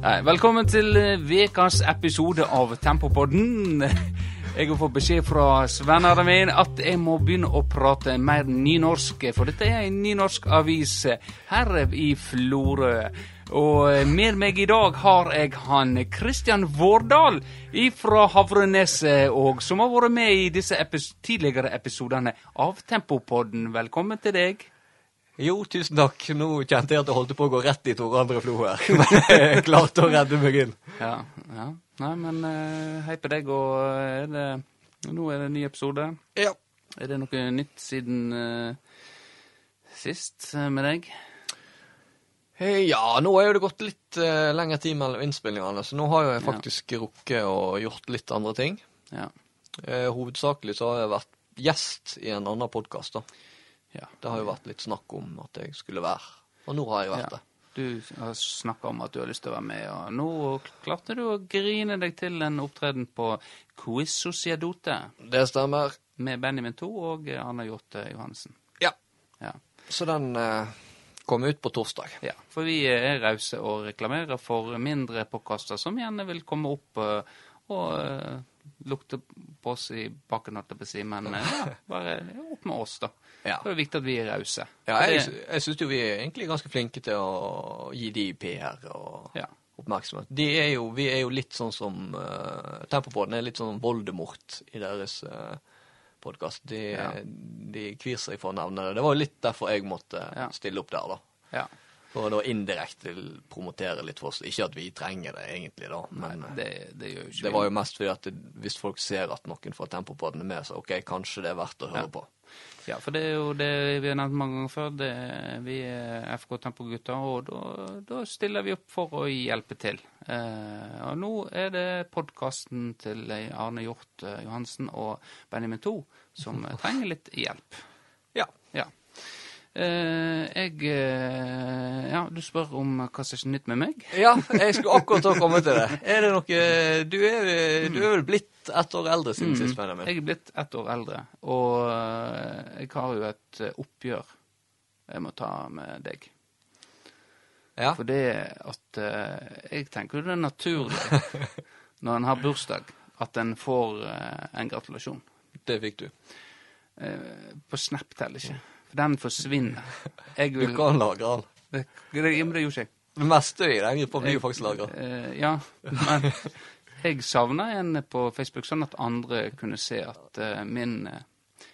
Velkommen til ukas episode av Tempopodden. Jeg har fått beskjed fra svennene mine at jeg må begynne å prate mer nynorsk, for dette er en nynorsk avis her i Florø. Og med meg i dag har jeg han Kristian Vårdal fra Havreneset, og som har vært med i disse epis tidligere episodene av Tempopodden. Velkommen til deg. Jo, tusen takk. Nå kjente jeg at jeg holdt på å gå rett i Tore André Flo her. Men jeg klarte å redde meg inn. Ja, ja. Nei, men uh, hei på deg, og er det, nå er det en ny episode. Ja. Er det noe nytt siden uh, sist uh, med deg? Ja, nå er jo det gått litt uh, lengre tid mellom innspillingene, så nå har jo jeg faktisk ja. rukket og gjort litt andre ting. Ja. hovedsakelig så har jeg vært gjest i en annen podkast, da. Ja. Det har jo vært litt snakk om at jeg skulle være, og nå har jeg vært det. Du har snakka om at du har lyst til å være med, og nå klarte du å grine deg til en opptreden på Quiz Sociadote Det stemmer. med Benjamin 2 og Anna Hjorte Johansen. Ja. Ja. Så den eh, kom ut på torsdag. Ja, for vi er rause og reklamerer for mindre påkaster som gjerne vil komme opp eh, og eh, lukte på oss i bakken, holdt jeg på å si, men eh, ja, bare opp med oss, da. Ja. Det er viktig at vi er rause. Ja, jeg, jeg syns jo vi er egentlig ganske flinke til å gi de PR og Ja. oppmerksomhet. De er jo, vi er jo litt sånn som uh, Tempopodden er litt sånn Voldemort i deres uh, podkast. De, Ja. de kvir seg for å nevne det. Det var jo litt derfor jeg måtte stille opp der, da. Ja. For å indirekte promotere litt for oss. Ikke at vi trenger det egentlig, da, men Nei, Det, det gjør jo ikke det var jo mest fordi at hvis folk ser at noen fra Tempopodden er med, så OK, kanskje det er verdt å høre Ja. på. Ja, for det er jo det vi har nevnt mange ganger før. Det, vi er FK Tempo-gutter, og da, stiller vi opp for å hjelpe til. Eh, og nå er det podkasten til Arne Hjort eh, Johansen og Benjamin 2 som trenger litt hjelp. Eh, jeg eh, Ja, du spør om hva som er nytt med meg? Ja, jeg skulle akkurat til å komme til det. Er det noe Du er, du er vel blitt ett år eldre siden sist, Benjamin? Jeg er blitt ett år eldre, og eh, jeg har jo et oppgjør jeg må ta med deg. Ja. For det at Jeg tenker jo det er naturlig når en har bursdag, at en får en gratulasjon. Det fikk du. På Snap teller ikke. For den forsvinner. Jeg Du kan lagre den. det, det, det, det gjorde jeg. Det meste i den gruppa blir jo faktisk lagra. Eh, ja, men jeg savna en på Facebook, sånn at andre kunne se at uh, min eh,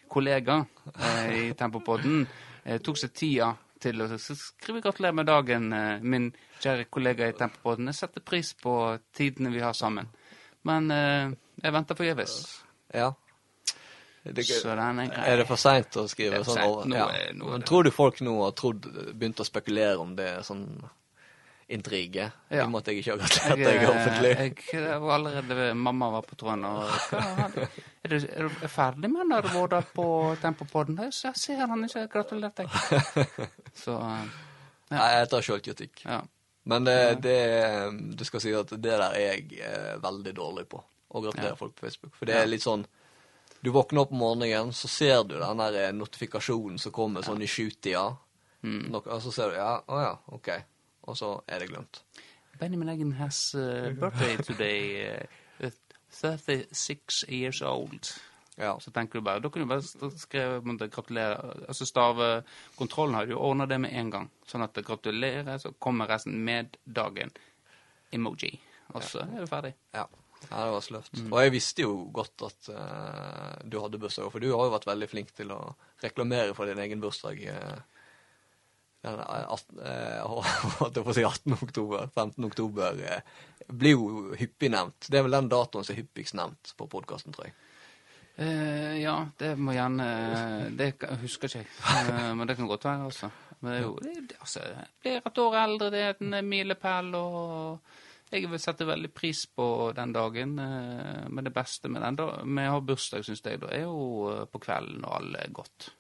kollega uh, i Tempopodden uh, tok seg tida til å skrive 'gratulerer med dagen', min kjære kollega i Tempopodden. Jeg setter pris på tidene vi har sammen. Men jeg venter forgjeves. Ja. Det, Så den er grei. er det for seint å skrive sånn? Nå Ja. nå Men tror du folk nå har trodd, begynt å spekulere om det er sånn intrige? Ja. I og med at jeg ikke har gratulert deg eh, offentlig? jeg, jeg var allerede Mamma var på tråden og hva, er, du, er du ferdig med den Vårdal på Tempopodden? Jeg ser- han ikke har gratulert deg. Så eh, Ja. Nei, jeg tar sjølkritikk. ja. Men det, det, du skal si at det der er jeg eh, veldig dårlig på. Å gratulere Ja. folk på Facebook. For det er litt sånn Du våkner opp om morgenen, så ser du den der eh, notifikasjonen som kommer sånn i sjutida. Mm. No, Og så ser du Ja, å ja, OK. Og så er det glemt. Benjamin Eggen has uh, birthday today. Uh, 36 years old. Ja. Så tenker du bare, Da kunne du bare skrevet måte, 'gratulerer'. Altså Stavekontrollen har jo ordna det med en gang. Sånn at det 'gratulerer', så kommer resten med dagen. Emoji. Og så er du ferdig. Ja. Ja, det var sløvt. Mm. Og jeg visste jo godt at uh, du hadde bursdag, for du har jo vært veldig flink til å reklamere for din egen bursdag. Uh, den at- jeg på å si 18. oktober. 15. oktober uh, blir jo hyppig nevnt. Det er vel den datoen som er hyppigst nevnt på podkasten, tror jeg. Eh, ja, det må gjerne Det husker ikke jeg. Men det kan godt være, altså. Men det er jo det, det, altså, blir et år eldre, det er en milepæl, og jeg vil sette veldig pris på den dagen. eh, men det beste med den da, med å ha bursdag, syns jeg, da, er jo eh, på kvelden når alle er gått,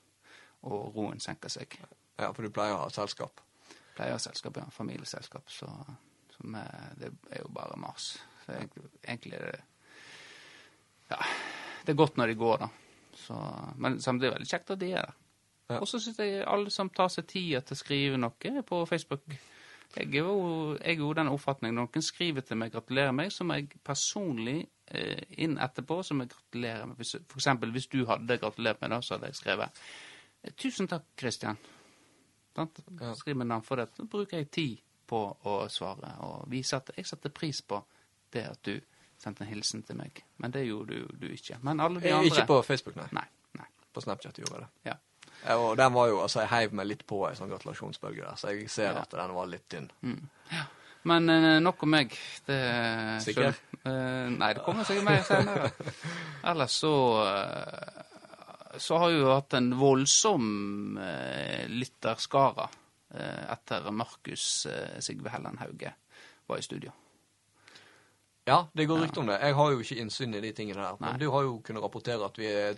og roen senker seg. Ja, for du pleier å ha selskap. Pleier å ha selskap, ja. Familieselskap. Så så med, det er jo bare mas. Så jeg, egentlig er det Ja. Det er godt når de går, da. Så, men samtidig er det veldig kjekt at de er der. Ja. Og så syns jeg alle som tar seg tida til å skrive noe på Facebook, Jeg er jo, jeg er jo den oppfatning når noen skriver til meg 'gratulerer meg', så må jeg personlig eh, inn etterpå så må jeg gratulere meg. Hvis, for eksempel hvis du hadde gratulert meg, da, så hadde jeg skrevet eh, 'Tusen takk, Kristian'. Ja. Skriv med navn for det. Da bruker jeg tid på å svare og vise at jeg setter pris på det at du sendte en hilsen til meg. Men det gjorde du, du ikke. Men alle de andre Ikke på Facebook, nei. Nei. nei. På Snapchat gjorde jeg det. Ja. Eh, Og den var jo, altså Jeg heiv meg litt på ei sånn gratulasjonsbølge der, så jeg ser Ja. at den var litt tynn. Ja, Men eh, nok om meg. Det Sikker? selv- Eh, nei, det kommer sikkert mer senere. Ellers så eh, Så har jeg jo hatt en voldsom uh, lytterskare eh, etter Markus uh, Sigve Helland Hauge var i studio. Ja, det går rykter om det. Jeg har jo ikke innsyn i de tingene. Nei. Men du har jo kunnet rapportere at vi er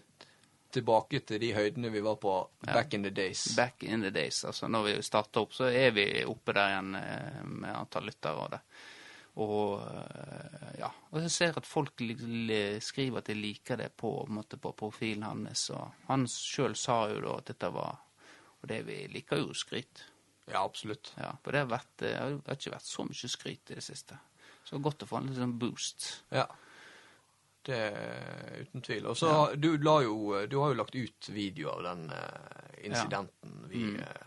tilbake til de høydene vi var på back in the days. Back in the days. altså Når vi starter opp, så er vi oppe der igjen eh, med antall lyttere og det. Og eh, ja, og jeg ser at folk skriver at de liker det på, på, på profilen hans. Og han sjøl sa jo da at dette var Og det vi liker jo skryt. Ja, absolutt. Ja, for det har, vært, det har ikke vært så mye skryt i det siste. Så godt å få en liten boost. Ja. Det er uten tvil. Og så du la jo Du har jo lagt ut video av den eh, incidenten vi Mm. eh,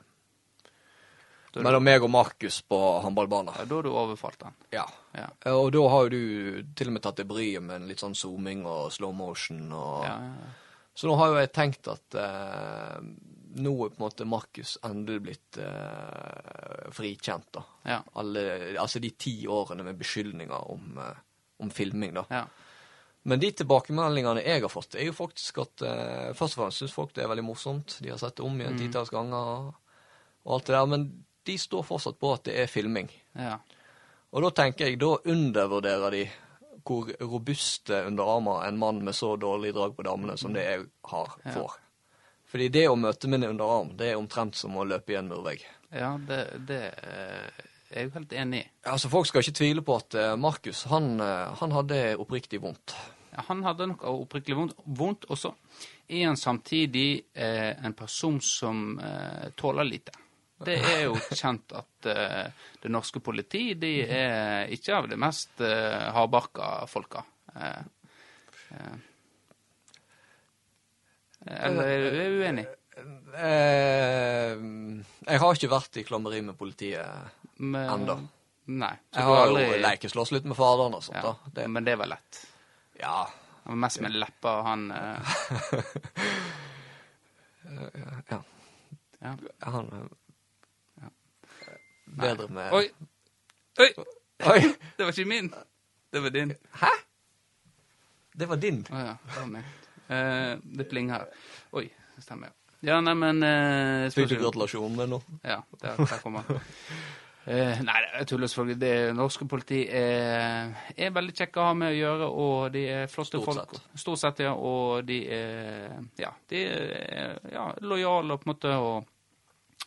Da Mellom meg og Markus på håndballbanen. Ja, da har du overfalt han. Ja. Ja. Og da har jo du til og med tatt deg bryet med en litt sånn zooming og slow motion og Ja, ja, ja. Så nå har jo jeg tenkt at eh, nå er på en måte Markus endelig blitt eh, frikjent, da. Ja. Alle, altså de ti årene med beskyldninger om, eh, om filming, da. Ja. Men de tilbakemeldingene jeg har fått, er jo faktisk at eh, Først og fremst syns folk det er veldig morsomt. De har sett det om igjen Mm. titalls ganger og alt det der. Men de står fortsatt på at det er filming. ja. Og da tenker jeg, da undervurderer de hvor robuste underarmer en mann med så dårlig drag på damene som det jeg har, Ja. får. Fordi det å møte min underarm, det er omtrent som å løpe i en murvegg. Ja, det, det eh, er jo helt enig i. Altså, Folk skal ikke tvile på at eh, Markus, han, eh, han hadde oppriktig vondt. Ja, Han hadde noe oppriktig vondt, vondt også. Er han samtidig eh, en person som eh, tåler lite? Det er jo kjent at eh, det norske politi de er ikke av de mest eh, hardbarka folka. Eh. Eller er er du uenig? Eh, jeg har ikke vært i klammeri med politiet Med- ennå. Nei. Jeg har aldri- jo lekeslåss litt med faderen og sånt. ja, da. Det, Men det var lett. ja. Han var mest med lepper, han eh, ja. ja. Han Ja. eh, Bedre med Oi! Oi! Oi! Det var ikke min. Det var din. Hæ? Det var din. Å ja, det var meg. Eh, det plinger. Oi, det stemmer. Ja, nei, men eh, Fikk du gratulasjon med noe? Ja, der, der kommer han. Eh, nei, jeg tuller selvfølgelig. Det norske politi er, er veldig kjekke å ha med å gjøre, og de er flotte Stort folk. sett. Stort sett, ja. Og de er, ja, de er ja, lojale på en måte og,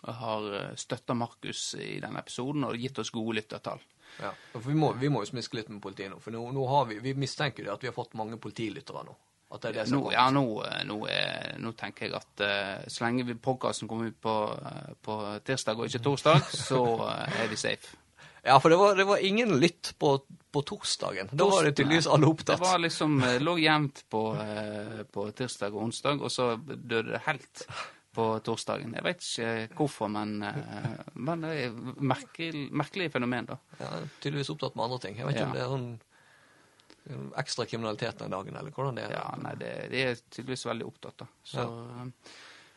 og har støtta Markus i denne episoden og gitt oss gode lyttertall. Ja. For vi må, vi må jo smiske litt med politiet nå, for nå, nå har vi, vi mistenker jo at vi har fått mange politilyttere nå. At det er det som Nå, ja, nå, nå, er, nå tenker jeg at uh, så lenge vi podkasten kommer ut på, eh, på tirsdag og ikke torsdag, så eh, er vi safe. Ja, for det var, det var ingen lytt på, på torsdagen. Da var det tydeligvis alle Det opptatt. var liksom, eh, lå jevnt på, eh, på tirsdag og onsdag, og så døde det helt på torsdagen. Jeg vet ikke hvorfor, men, eh, men det er merkelig, merkelig fenomen, da. Ja, tydeligvis opptatt med andre ting. Jeg vet ikke Ja. om det er sånn ekstra kriminalitet den dagen, eller hvordan det er. Ja, nei, det, de er tydeligvis veldig opptatt, da. Så, ja.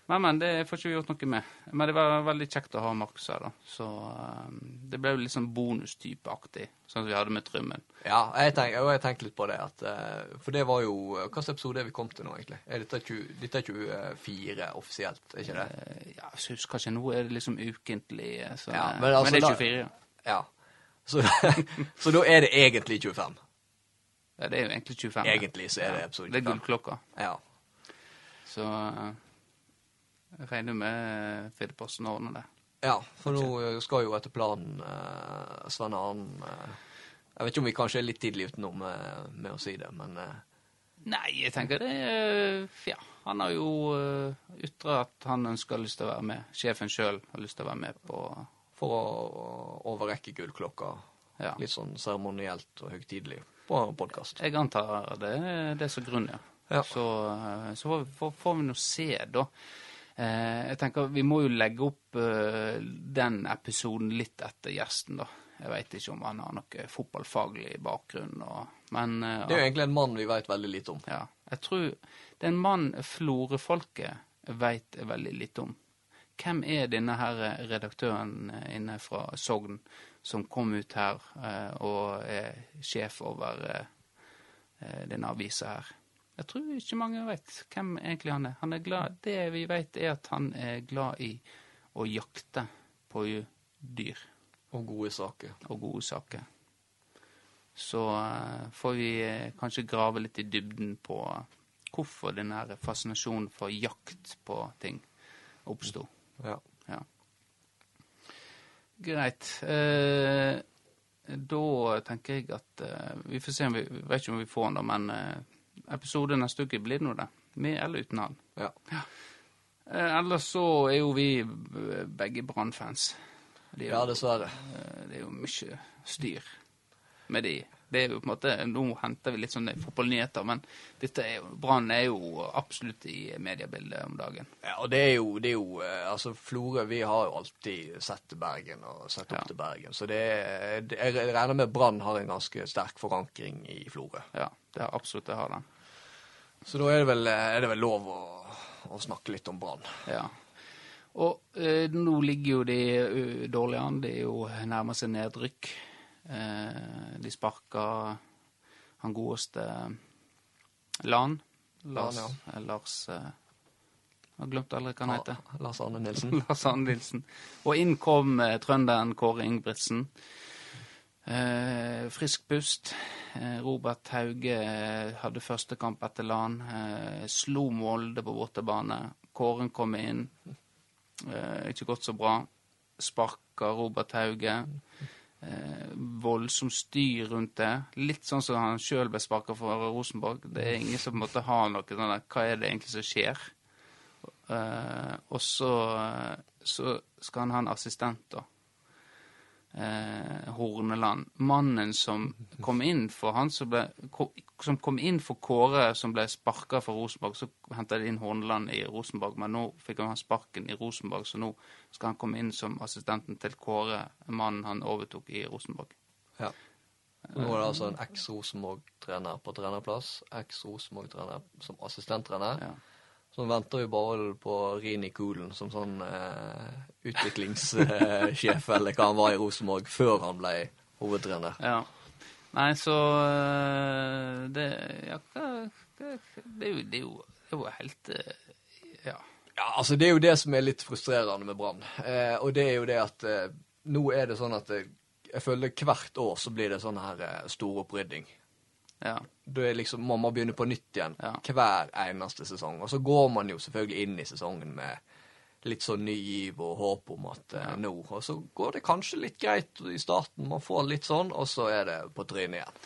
Men, men, det får ikke vi gjort noe med. Men det var veldig kjekt å ha Markus her, da. Så eh, det ble jo litt sånn bonustypeaktig, sånn som vi hadde med Trymmen. Ja, jeg tenker, og jeg tenker litt på det. At, eh, for det var jo slags episode er vi kommet til nå, egentlig? Er dette, 20, dette er 24 offisielt, er ikke det? Eh, Ja, jeg husker ikke. Nå er det liksom ukentlig, eh, så, Ja, eh, men altså, men det er da- 24. ja. Ja. Så, så da er det egentlig 25. Ja, det er jo egentlig 25. ja. Egentlig så er det episode Det er gullklokka. Ja. Så eh, jeg regner med Firdaposten ordner det. ja, for nå eh, skal jo etter planen uh, Svein Arnen eh, Jeg vet ikke om vi kanskje er litt tidlig utenom med, med å si det, men eh, Nei, jeg tenker det er Ja, han har jo uh, ytra at han ønsker lyst til å være med. Sjefen sjøl har lyst til å være med på for å overrekke gullklokka Ja. litt sånn seremonielt og høytidelig på podkast. Jeg antar det det som er grunnen, ja. Ja. Så, eh, så får, vi, får, vi nå se, da. Eh, jeg tenker Vi må jo legge opp eh, den episoden litt etter gjesten, da. Jeg veit ikke om han har noe fotballfaglig bakgrunn, og, men eh, Det er jo egentlig en mann vi veit veldig lite om. ja, jeg tror det er en mann Florø-folket veit veldig lite om. Hvem er denne her redaktøren inne fra Sogn som kom ut her eh, og er sjef over eh, eh, denne avisa her? Jeg tror ikke mange vet hvem egentlig han er. Han er glad, det vi vet, er at han er glad i å jakte på dyr Og gode saker. og gode saker. Så får vi kanskje grave litt i dybden på hvorfor denne fascinasjonen for jakt på ting oppsto. Ja. Ja. Greit. Eh, da tenker jeg at eh, Vi får se om vi vet ikke om vi får han, da, men eh, episode neste uke blir det nå det. Med eller uten han. ja. Eh, ellers så er jo vi begge Brann-fans. Ja, dessverre. Eh, Det er jo mye styr med de. Det er jo på en måte, Nå henter vi litt sånne fotballnyheter, men dette er jo, Brann er jo absolutt i mediebildet om dagen. Ja, og det er jo, det er jo eh, Altså, Florø, vi har jo alltid sett Bergen og sett opp Ja. til Bergen. Så det, er- det, jeg regner med Brann har en ganske sterk forankring i Florø. Ja, det har absolutt det har den. Så da er det vel, er det vel lov å, å snakke litt om Brann. Ja. Og eh, nå ligger jo de uh, dårlig an. De er jo nærmer seg nedrykk. Eh, de sparka han godeste Lan. Lars, Lan, ja. Lars eh, Jeg har glemt aldri hva han heter. Lars Arne Nilsen. Lars Arne Nilsen. Og inn kom eh, trønderen Kåre Ingebrigtsen. Eh, frisk pust. Eh, Robert Hauge eh, hadde første kamp etter LAN. Eh, slo Molde på bortebane. Kåren kom inn. Eh, ikke gått så bra. Sparka Robert Hauge. Eh, voldsomt styr rundt det. Litt sånn som han sjøl ble sparka for Rosenborg. Det er ingen som på en måte har noe sånn der Hva er det egentlig som skjer? Eh, og så, så skal han ha en assistent, da. Eh, Horneland. Mannen som kom inn for han som ble Som kom inn for Kåre, som ble sparka fra Rosenborg. Så henta de inn Horneland i Rosenborg, men nå fikk han sparken i Rosenborg, så nå skal han komme inn som assistenten til Kåre, mannen han overtok i Rosenborg. Ja. Nå er det altså en eks-Rosenborg-trener på trenerplass. Eks-Rosenborg-trener som assistenttrener. Ja. Så venter vi bare på Rini Kulen som sånn eh, utviklingssjef, eller hva han var i Rosenborg, før han ble hovedtrener. Ja. Nei, så øh, Det Ja, det, det, det, er jo, er jo helt øh, Ja. Ja, altså Det er jo det som er litt frustrerende med Brann. Eh, og det er jo det at eh, nå er det sånn at eh, jeg føler hvert år så blir det sånn her eh, stor opprydding. Ja. Da er liksom, må man begynne på nytt igjen Ja. hver eneste sesong. Og så går man jo selvfølgelig inn i sesongen med litt sånn ny giv og håp om at eh, nå Og så går det kanskje litt greit i starten, man får litt sånn, og så er det på trynet igjen.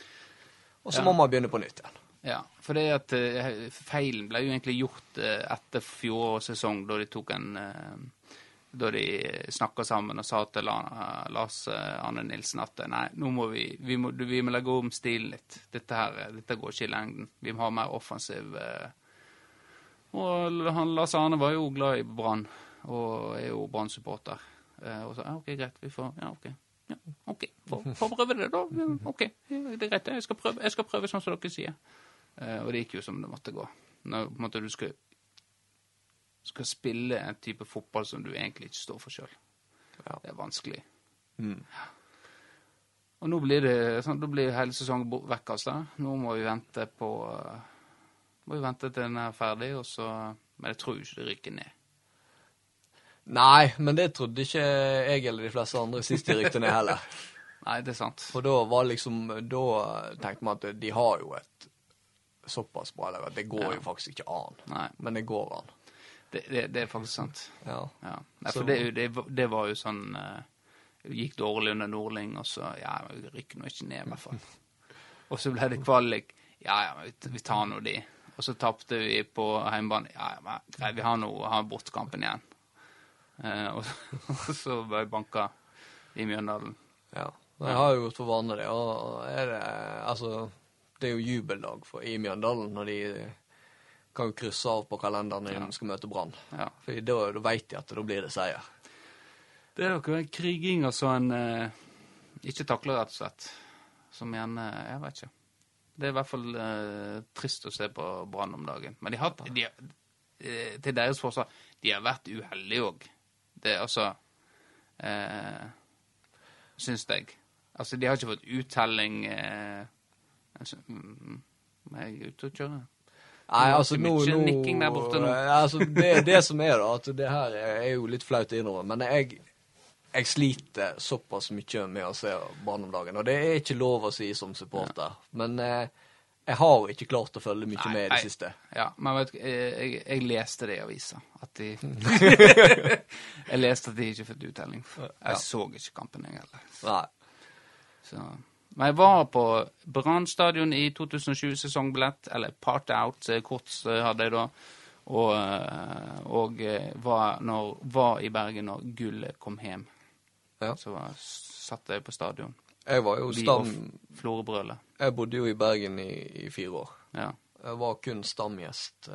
Og så Ja. må man begynne på nytt igjen. Ja, for det at eh, feilen ble jo egentlig gjort eh, etter fjorårets sesong, da de tok en eh, Da de snakka sammen og sa til Lars eh, Arne Nilsen at eh, nei, nå må vi vi må, vi må legge om stilen litt. Dette her, eh, dette går ikke i lengden. Vi må ha mer offensiv. Og han Lars Arne var jo glad i Brann, og er jo Brann-supporter. Og så ja, OK, greit, vi får Ja, OK. Ja, OK, får prøve det, da. OK, det er greit. Jeg skal prøve, jeg skal prøve sånn som dere sier. Og det gikk jo som det måtte gå. Når måte, du skal, skal spille en type fotball som du egentlig ikke står for sjøl. Ja. Det er vanskelig. Mm. Og nå blir det sånn, da blir hele sesongen vekk, altså. Nå må vi vente på eh, Må vi vente til den er ferdig, og så Men jeg tror ikke det rykker ned. Nei, men det trodde ikke jeg eller de fleste andre sist de rykte ned heller. Nei, det er sant. For da var liksom Da tenkte man at de har jo et såpass bra lag at det går Ja. jo faktisk ikke an. Nei, Men det går an. Det, det, det er faktisk sant. Ja. Ja. Nei, for det, det, var- jo sånn uh, gikk dårlig under Nordling, og så Ja, vi rykker nå ikke ned, i hvert fall. og så ble det kvalik. Ja, ja, vi, vi tar nå de. Og så tapte vi på hjemmebane. Ja, ja, men greit, vi har nå har bortkampen igjen. Uh, og, og så ble jeg banka i Mjøndalen. Ja. Jeg har jo for vane det, og er det Altså, det er jo jubeldag for, i Mjøndalen når de kan jo krysse av på kalenderen når de skal møte Brann. Ja. For da, da veit de at da blir det seier. Det er noe kriging og sånn eh, ikke takler, rett og slett. Som gjerne Jeg vet ikke. Det er i hvert fall eh, trist å se på Brann om dagen. Men de har, de, eh, til deres forsvar, de har vært uheldige òg. Det er altså eh, Syns jeg. Altså, de har ikke fått uttelling eh, altså, mm, Er jeg ute og kjører? Nei, altså nå, nikking der borte nå. Altså, det, det som er, da, at det her er jo litt flaut å innrømme, men jeg, jeg sliter såpass mye med å se barn om dagen. Og det er ikke lov å si som supporter, men eh, jeg har ikke klart å følge mye Nei, med i nei. det siste. Ja, men vet du, jeg, jeg, leste det i avisa. At de Jeg leste at de ikke fikk uttelling. Jeg så ikke kampen, jeg heller. Nei. Så. Men jeg var på Brann stadion i 2007-sesongbillett, eller Part Out, eh, kort eh, hadde jeg da. Og, eh, og var, når, var i Bergen når gullet kom hjem. Ja. Så var, satt jeg på stadion. Jeg var jo stam... Jeg bodde jo i Bergen i, i fire år. Ja. Jeg var kun stamgjest,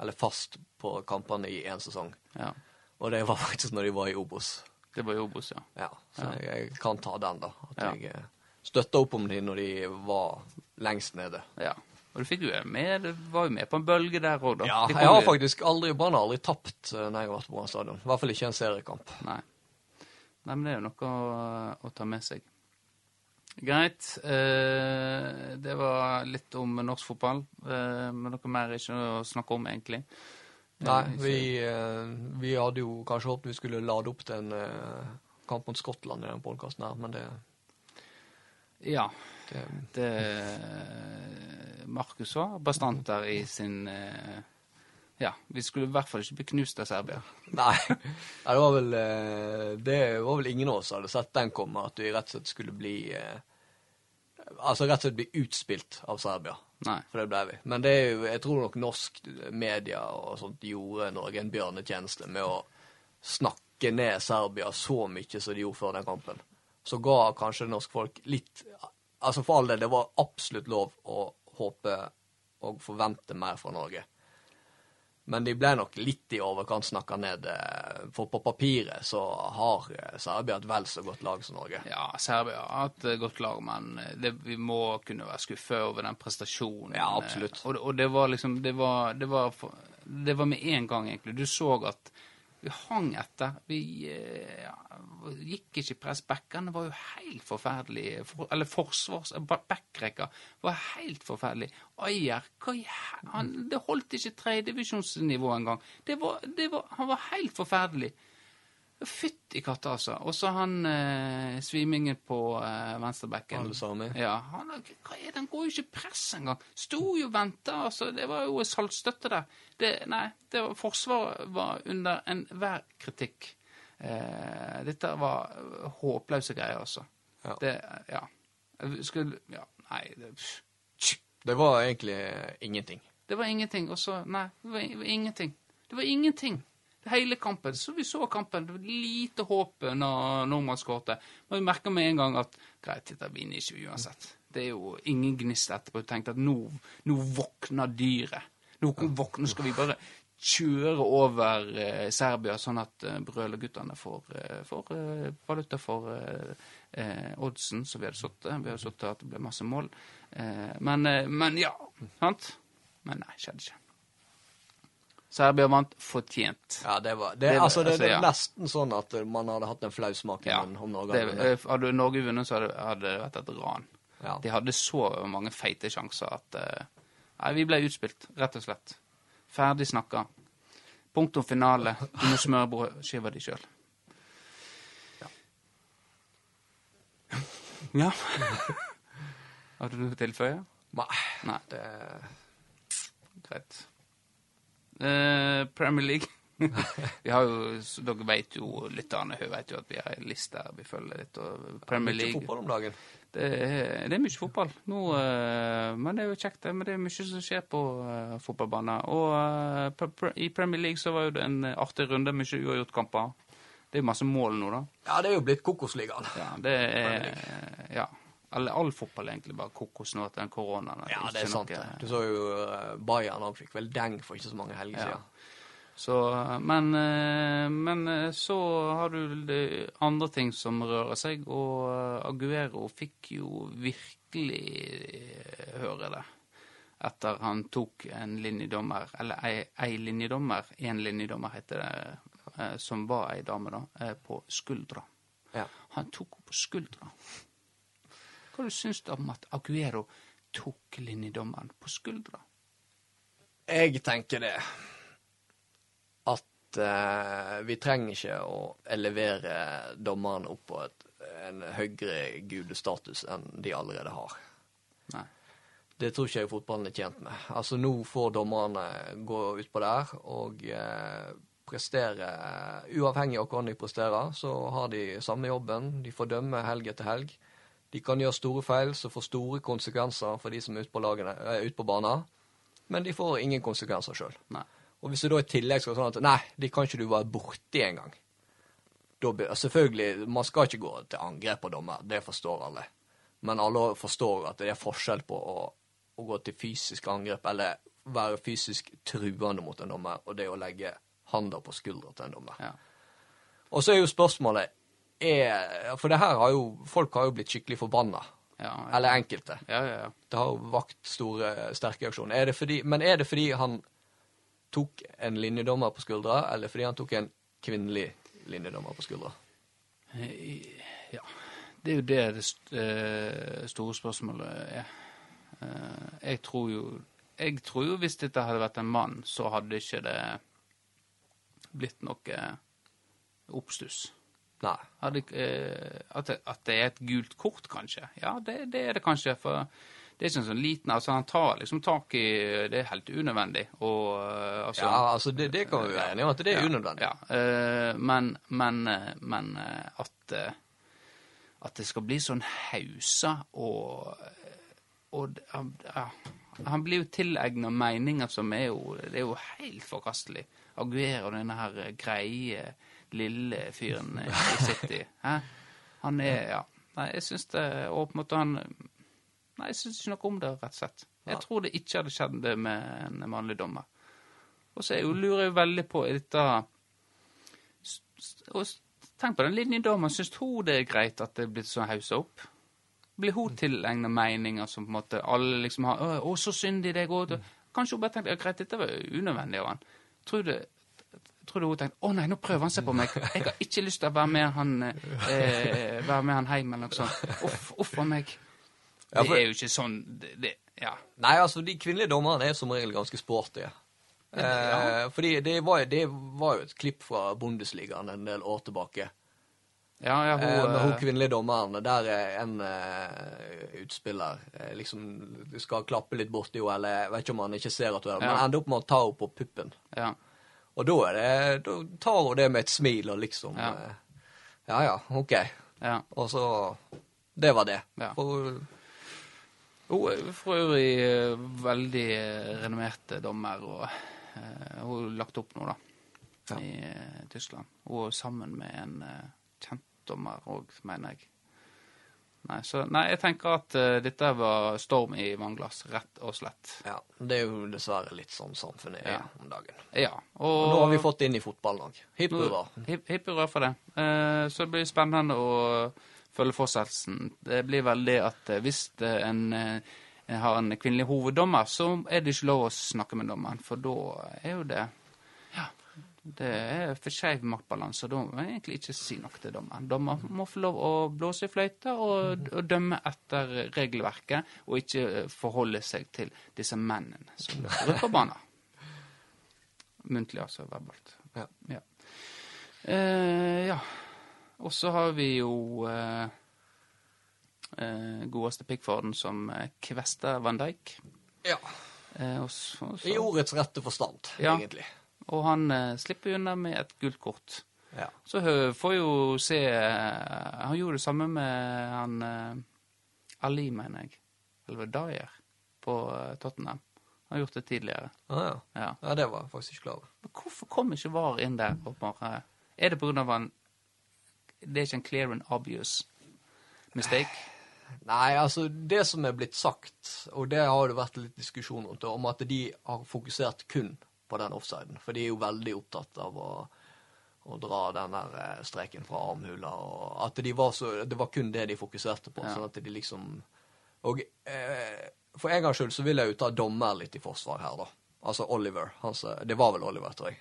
eller fast, på kampene i én sesong. ja. Og det var faktisk når de var i Obos. Det var i Obos, ja. Ja, så Jeg, jeg kan ta den, da. At jeg støtta opp om dem når de var lengst nede. ja. Og du fikk jo med, du var jo med på en bølge der òg, da. Ja, jeg har faktisk aldri Brann har aldri tapt eh, når jeg har vært på Brann stadion. I hvert fall ikke en seriekamp. Nei. Nei, men det er jo noe å, å ta med seg. Greit. Eh, det var litt om norsk fotball. Eh, men noe mer er ikke å snakke om, egentlig. Nei, Eh, vi, eh, vi hadde jo kanskje håpet vi skulle lade opp til en kamp mot Skottland i den podkasten her, men det, Ja. det Det Markus var bastant der i sin eh, Ja, vi skulle i hvert fall ikke bli knust av Serbia. Nei. Nei, det var vel eh, Det var vel ingen av oss som hadde sett den komme, at vi rett og slett skulle bli eh, Altså rett og slett bli utspilt av Serbia. Nei. For det ble vi. Men det er jo, jeg tror nok norsk media og sånt gjorde Norge en bjørnetjeneste med å snakke ned Serbia så mye som de gjorde før den kampen. Så ga kanskje norsk folk litt Altså for all del, det var absolutt lov å håpe og forvente mer fra Norge. Men de ble nok litt i overkant snakka ned. eh, For på papiret så har eh, Serbia et vel så godt lag som Norge. Ja, Serbia har hatt godt lag, men det, vi må kunne være skuffa over den prestasjonen. Ja, absolutt. Og, og det var liksom Det var, det var, for, det var med en gang, egentlig. Du så at vi hang etter. Vi eh, ja, gikk ikke i press. Backene var jo helt forferdelige. For, eller forsvars... Backrekka var helt forferdelig. Ayer han, Det holdt ikke tredjedivisjonsnivå engang. Det var, det var, han var helt forferdelig. Fytti katta, altså. Og så han eh, svimingen på eh, venstrebekken. Sammen. Ja, han, hva er det? han går jo ikke i press engang. Sto jo og venta, altså. Det var jo saltstøtte der. Det, nei, det var, Forsvaret var under enhver kritikk. Eh, dette var håpløse greier, altså. Ja. Det, ja. Skulle Ja, nei det. Det var egentlig ingenting. det var ingenting. Og så Nei, det var, det var ingenting. Det var ingenting. Hele kampen. Så vi så kampen. Det var lite håp når Norman skåret. Men vi merka med en gang at greit, dette vinner ikke vi uansett. Det er jo ingen gnist etterpå. Jeg tenkte at nå, nå våkner dyret. Nå våkner, skal vi bare kjøre over eh, Serbia, sånn at eh, brølerguttene får, eh, får eh, valuta for eh, eh, oddsen som vi hadde satt. Vi hadde satt at det ble masse mål. Eh, men, eh, men ja, sant? Men nei, skjedde ikke. Serbia vant fortjent. Ja, det var det, Det altså, det, er altså, ja. nesten sånn at man hadde hatt en flau smak i Ja, munnen om Norge hadde vunnet. eh, hadde Norge vunnet, så hadde, hadde det vært et ran. Ja. De hadde så mange feite sjanser at eh, Nei, vi ble utspilt, rett og slett. Ferdig snakka. Punktum finale. Du må smøre brødskiva di sjøl. Ja. Hadde du noe å tilføye? Nei, Nei. det Greit. Eh, Premier League. vi har jo, Dere vet jo, lytterne vet jo at vi har en liste vi følger litt. Og Premier Mye fotball om dagen. det er, det er mye fotball. Nå, eh, men det er jo kjekt, det. Men det er mye som skjer på uh, fotballbanen. Og eh, pre- i Premier League så var jo det en artig runde, mye uavgjortkamper. Det er masse mål nå, da. Ja, det er jo blitt Kokosligaen. Ja, det er Ja. Eller all fotball egentlig bare kokos nå etter den koronaen. Ja, det er sant. noe- Du så jo uh, Bayern òg fikk vel deng for ikke så mange helger Ja. siden. Så, men, eh, men eh, så har du andre ting som rører seg, og eh, Aguero fikk jo virkelig eh, høre det. Etter han tok en linjedommer, eller ei, ei linjedommer, én linjedommer heter det, eh, som var ei dame, da, eh, på skuldra. Ja. Han tok henne på skuldra. Hva du syns du om at Aguero tok linjedommeren på skuldra? Jeg tenker det at eh, vi trenger ikke å elevere dommeren opp på et, en høyere gudestatus enn de allerede har. Nei. Det tror ikke jeg fotballen er tjent med. Altså Nå får dommerne gå utpå der og eh, prestere Uavhengig av hvordan de presterer, så har de samme jobben. De får dømme helg etter helg. De kan gjøre store feil som får store konsekvenser for de som er ute på, lagene, er ute på banen, men de får ingen konsekvenser sjøl. Og hvis det da i tillegg skal sånn at nei, de kan ikke du være borti engang. Selvfølgelig, man skal ikke gå til angrep på dommer, det forstår alle. Men alle forstår at det er forskjell på å, å gå til fysisk angrep eller være fysisk truende mot en dommer, og det å legge handa på skuldra til en dommer. Ja. Og så er jo spørsmålet er, For det her har jo Folk har jo blitt skikkelig forbanna. Ja, ja. Eller enkelte. Ja, ja, ja. Det har jo vakt store, sterke reaksjoner. Er men er det fordi han tok en linjedommer på skuldra, eller fordi han tok en kvinnelig linjedommer på skuldra? Ja, det er jo det det eh, store spørsmålet er. Eh, Jeg tror jo Jeg tror jo hvis dette hadde vært en mann, så hadde ikke det blitt noe oppstuss. Nei. Hadde, eh, at, det, at det er et gult kort, kanskje. Ja, det, det er det kanskje. For det er ikke en sånn liten altså Han tar liksom tak i Det er helt unødvendig. Og eh, altså Ja, altså, det, det kan vi være enige om at det er ja, unødvendig. Ja, eh, men, men, eh, men at, at det skal bli sånn hausa og, og ja, Han blir jo tilegna meninger som er jo Det er jo helt forkastelig. Aguero, denne her greie, lille fyren i City. Hæ? Han er Ja. Nei, jeg syns det Og på en måte han Nei, jeg syns ikke noe om det, rett og slett. Jeg tror det ikke hadde skjedd det med en mannlig dommer. Og så lurer jeg jo- veldig på dette og Tenk på den linjedommeren. Syns hun det er greit at det er blitt så haussa opp? Blir hun tilegna meninger som på en måte alle liksom har 'Å, så syndig det går'. Kanskje hun bare tenkte ja, 'Greit, dette var unødvendig av han'. Tror du Tror du hun tenkte 'Å nei, nå prøver han seg på meg'. 'Jeg har ikke lyst til å være med han eh, være med han hjem', eller noe sånt. Uff, uff a meg. Ja, Det for- er jo ikke sånn det, det, Ja. Nei, altså, de kvinnelige dommerne er som regel ganske sporty. Eh, fordi det var, det var jo et klipp fra Bundesligaen en del år tilbake. Ja, ja, hun, Eh, hun eh, kvinnelige dommeren, der er en eh, utspiller eh, liksom skal klappe litt borti henne, eller jeg vet ikke om han ikke ser at hun er Ja. men ender opp med å ta henne på puppen. ja. Og da er det, da tar hun det med et smil og liksom Ja. eh, Ja ja, OK. ja. Og så Det var det. Ja. For, Hun er for øvrig eh, veldig eh, renommert dommer, og uh, hun har lagt opp nå, da, Ja. i Tyskland. Hun er sammen med en uh, kjent dommer òg, mener jeg. Nei, så, nei, jeg tenker at uh, dette var storm i vannglass, rett og slett. ja, det er jo dessverre litt sånn samfunnet er Ja. om dagen. Ja. Og Og nå har vi fått det inn i fotballen òg. Hipp hurra. Hipp hurra for det. Uh, så det blir spennende å følge fortsettelsen. Det blir vel det at eh, hvis en har en kvinnelig hoveddommer, så er det ikke lov å snakke med dommeren, for da er jo det det er for skeiv maktbalanse, og da må jeg egentlig ikke si noe til dommeren. Dommer må få lov å blåse i fløyta og, og dømme etter regelverket, og ikke eh, forholde seg til disse mennene som løper på banen. Muntlig, altså. Verbalt. Ja. Ja. Eh, ja. Og så har vi jo eh, eh, godeste Pickforden som kvester Van Dijk. Ja. Eh, også. I så, ordets rette forstand, Ja. egentlig. Og han eh, slipper unna med et gult kort. Ja. Så får jo se eh, Han gjorde det samme med han eh, Ali, mener jeg. Eller Dyer på Tottenham. Han har gjort det tidligere. Ah, ja. Ja. ja, det var jeg faktisk ikke klar over. Men hvorfor kom ikke VAR inn der bare Er det pga. han det er ikke en clear and obvious mistake? Nei, altså det som er blitt sagt, og det har det vært litt diskusjon rundt, om at de har fokusert kun på den offsiden. For de er jo veldig opptatt av å, å dra den der eh, streken fra armhula. Og at de var så, det var kun det de fokuserte på. Ja. sånn at de liksom Og eh, for en gangs skyld så vil jeg jo ta dommer litt i forsvar her, da. Altså Oliver. Hans, det var vel Oliver, tror jeg.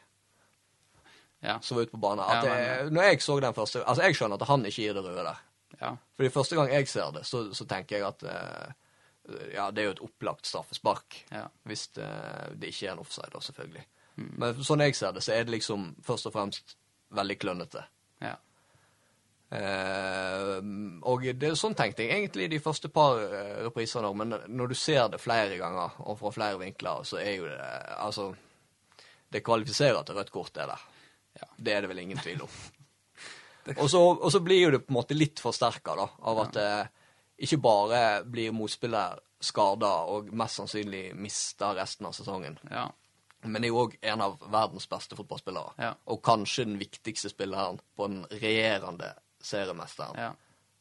Ja. Som var ute på banen. Ja, men- jeg, når jeg så den første Altså, jeg skjønner at han ikke gir det røde der. ja. Fordi første gang jeg ser det, så, så tenker jeg at eh, ja, det er jo et opplagt straffespark. Ja. Hvis det, det ikke er en offside, da, selvfølgelig. Mm. Men sånn jeg ser det, så er det liksom først og fremst veldig klønete. ja. Eh, og det, sånn tenkte jeg egentlig de første par eh, reprisene òg, men når du ser det flere ganger og fra flere vinkler, så er jo det Altså, det kvalifiserer til rødt kort, det der. Ja. Det er det vel ingen tvil om. Og så, blir jo det på en måte litt forsterka da, av at eh, ikke bare blir motspiller skada og mest sannsynlig mister resten av sesongen, ja. men er jo òg en av verdens beste fotballspillere. Ja. Og kanskje den viktigste spilleren på den regjerende seriemesteren ja.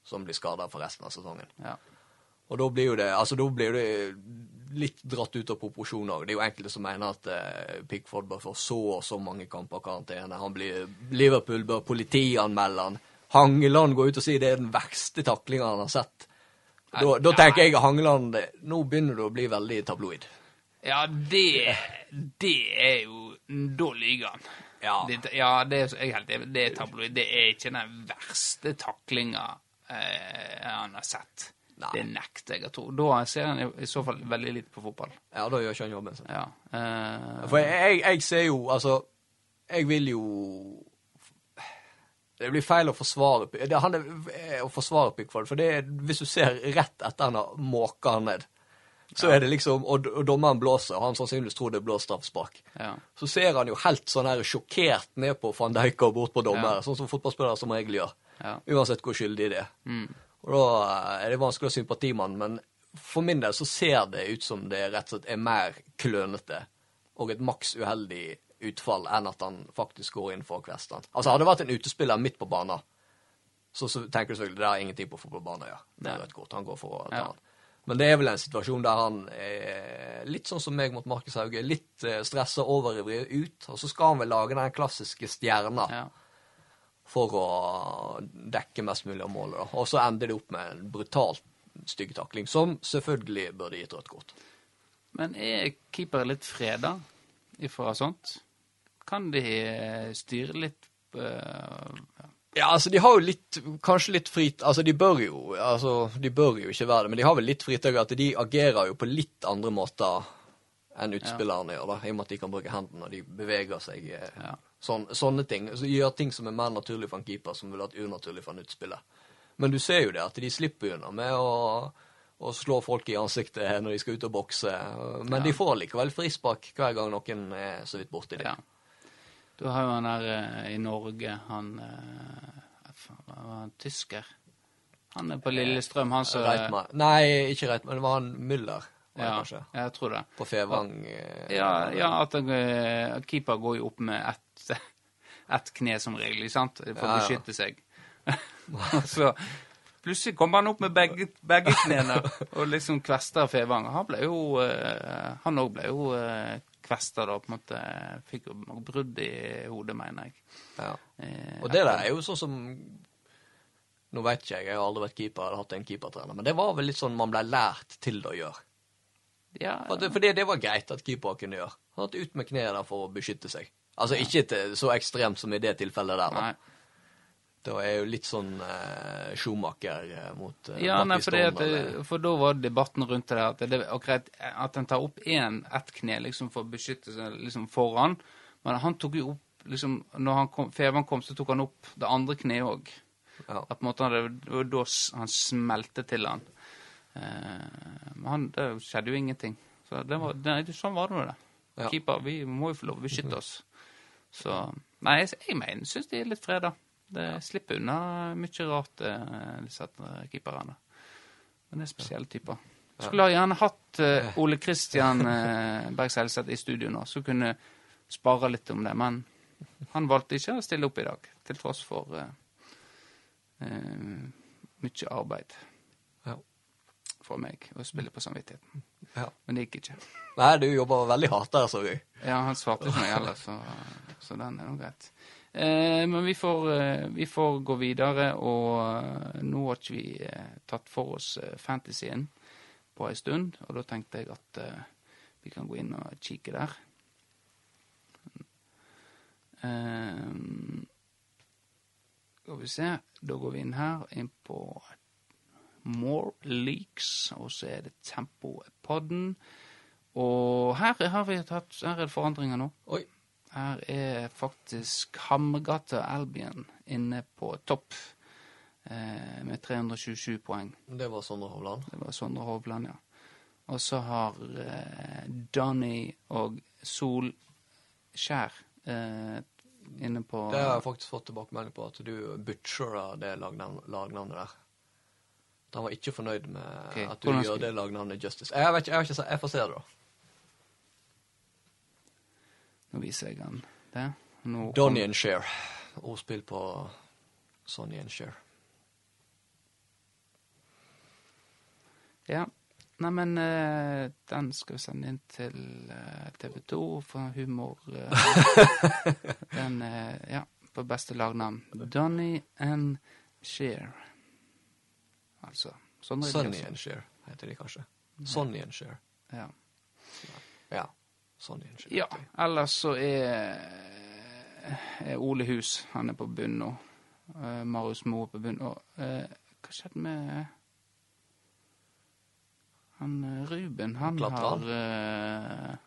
som blir skada for resten av sesongen. ja. Og da blir jo det altså da blir det litt dratt ut av proporsjoner. Det er jo enkelte som mener at eh, Pickford bør få så og så mange kamper karantene. Han blir, Liverpool bør politianmelde han. Hangeland går ut og sier det er den verste taklinga han har sett. Da, da tenker jeg Hangeland Nå begynner du å bli veldig tabloid. Ja, det Det er jo Da lyver han. Ja. Det, ja, det er, jeg helt enig. Det er tabloid. Det er ikke den verste taklinga eh, han har sett. Nei. Det nekter jeg å tro. Da ser han i, i så fall veldig lite på fotball. Ja, da gjør ikke han jobben sin. Ja. eh, For jeg, jeg, jeg ser jo Altså, jeg vil jo Det blir feil å forsvare det, han er, å forsvare Pickford, for det er, hvis du ser rett etter han har måka han ned, så er det liksom Og, og dommeren blåser, og han sannsynligvis tror det er blåst straffespark. ja. Så ser han jo helt sånn her sjokkert ned på van Dijk og bort på dommer, Ja. sånn som fotballspillere som regel gjør. Ja. Uansett hvor skyldig de er. Mm. Og da eh, er det vanskelig å sympati med men for min del så ser det ut som det rett og slett er mer klønete og et maks uheldig utfall enn at han faktisk går inn for å kveste han. Altså, hadde det vært en utespiller midt på banen, så, så tenker du selvfølgelig det har ingenting på fotballbanen å gjøre. Det er rødt kort. Han går for å ta Ja. han. Men det er vel en situasjon der han er litt sånn som meg mot Markus Hauge, litt eh, stressa overivrig ut, og så skal han vel lage den klassiske stjerna ja. for å dekke mest mulig av målet. Da. Og så ender det opp med en brutalt stygg takling, som selvfølgelig burde gitt rødt kort. Men er keepere litt freda ifra sånt? Kan de eh, styre litt eh, Ja, altså, de har jo litt Kanskje litt frit... Altså, de bør jo altså, de bør jo ikke være det, men de har vel litt fritøy at de agerer jo på litt andre måter enn utspillerne gjør, da, i og med at de kan bruke hendene, og de beveger seg eh, Ja. sån, Sånne ting. Så gjør ting som er mer naturlig for en keeper, som ville vært unaturlig for en utspiller. Men du ser jo det, at de slipper unna med å, å slå folk i ansiktet når de skal ut og bokse. Men de får likevel frispark hver gang noen er så vidt borti det. Ja. Du har jo han der eh, i Norge, han eh, var han tysker. Han er på Lillestrøm, han som Reitmann. Nei, ikke Reitmann. Det var han Müller, var det Ja, kanskje. jeg tror det. På Fevang. eh, Ja, ja at uh, keeper går jo opp med ett et kne som regel, sant? For å Ja, ja. beskytte seg. Så plutselig kommer han opp med begge, begge knærne og liksom kvester Fevang. Han ble jo uh, Han òg ble jo uh, kvesta da, på en måte. Fikk brudd i hodet, mener jeg. Ja. Eh, Og det der er jo sånn som Nå vet ikke jeg, jeg har aldri vært keeper eller hatt en keepertrener, men det var vel litt sånn man ble lært til å gjøre. Ja, For det, fordi det var greit at keepere kunne gjøre. Han hadde ut med kneet der for å beskytte seg. Altså ikke til, så ekstremt som i det tilfellet der. da. nei. Det er jo litt sånn eh, Schumacher eh, mot eh, Ja, nei, for, det Bakiston, for da var debatten rundt det at, det, akkurat, at en tar opp én, ett kne liksom for å beskytte seg liksom foran. Men han tok jo opp liksom, Når han kom, Fevang kom, så tok han opp det andre kneet òg. Ja. At på en måte han, det var da han smelte til han. Eh, men han, det skjedde jo ingenting. Så det var, det, sånn var det nå, det. Ja. Keeper, vi må jo få lov å beskytte oss. Så Nei, jeg, jeg mener, syns de er litt freda. Det slipper unna mye rart, eh, disse eh, keeperne. Men det er spesielle typer. Skulle ha gjerne hatt eh, Ole Kristian Berg Selseth i studio nå, så kunne spare litt om det. Men han valgte ikke å stille opp i dag, til tross for uh, uh, mye arbeid Ja. for meg å spille på samvittigheten. ja. Men det gikk ikke. Nei, du jobber veldig hardt der, så jeg. Ja, han svarte ikke meg heller, så, så den er nå greit. Eh, men vi får, eh, vi får gå videre, og eh, nå har ikke vi tatt for oss fantasyen på ei stund, og da tenkte jeg at vi kan gå inn og kikke der. Skal vi se, da går vi inn her, inn på More Leaks, og så er det Tempopodden. Og her har vi tatt Her er det forandringer nå. Oi. Her er faktisk Hammergata Albion inne på topp eh, med 327 poeng. Det var Sondre Hovland. Det var Sondre Hovland, ja. Og så har eh, Donny og Solskjær eh, inne på Det har jeg faktisk fått tilbakemelding på, at du butcherer det lagnavn, lagnavnet der. At han var ikke fornøyd med okay. at du hvordan gjør skal- det lagnavnet justice. Jeg vet ikke, jeg, vet ikke, jeg får se det, da. Nå viser jeg han det. Nå Donny and Share. Ordspill på Sonny and Share. Ja. Neimen, uh, den skal vi sende inn til uh, TV 2 for humor. Uh, den, eh, ja, på beste lagnavn. Donny and Shear. Altså. Sonny and Share heter de kanskje. Sonny and Share. Ja. Ja. Sonny and ja. Ellers så er, er Ole Hus Han er på bunn nå. Eh, Marius Moe på bunn. Og eh, hva skjedde med han eh, Ruben? Han Klatra har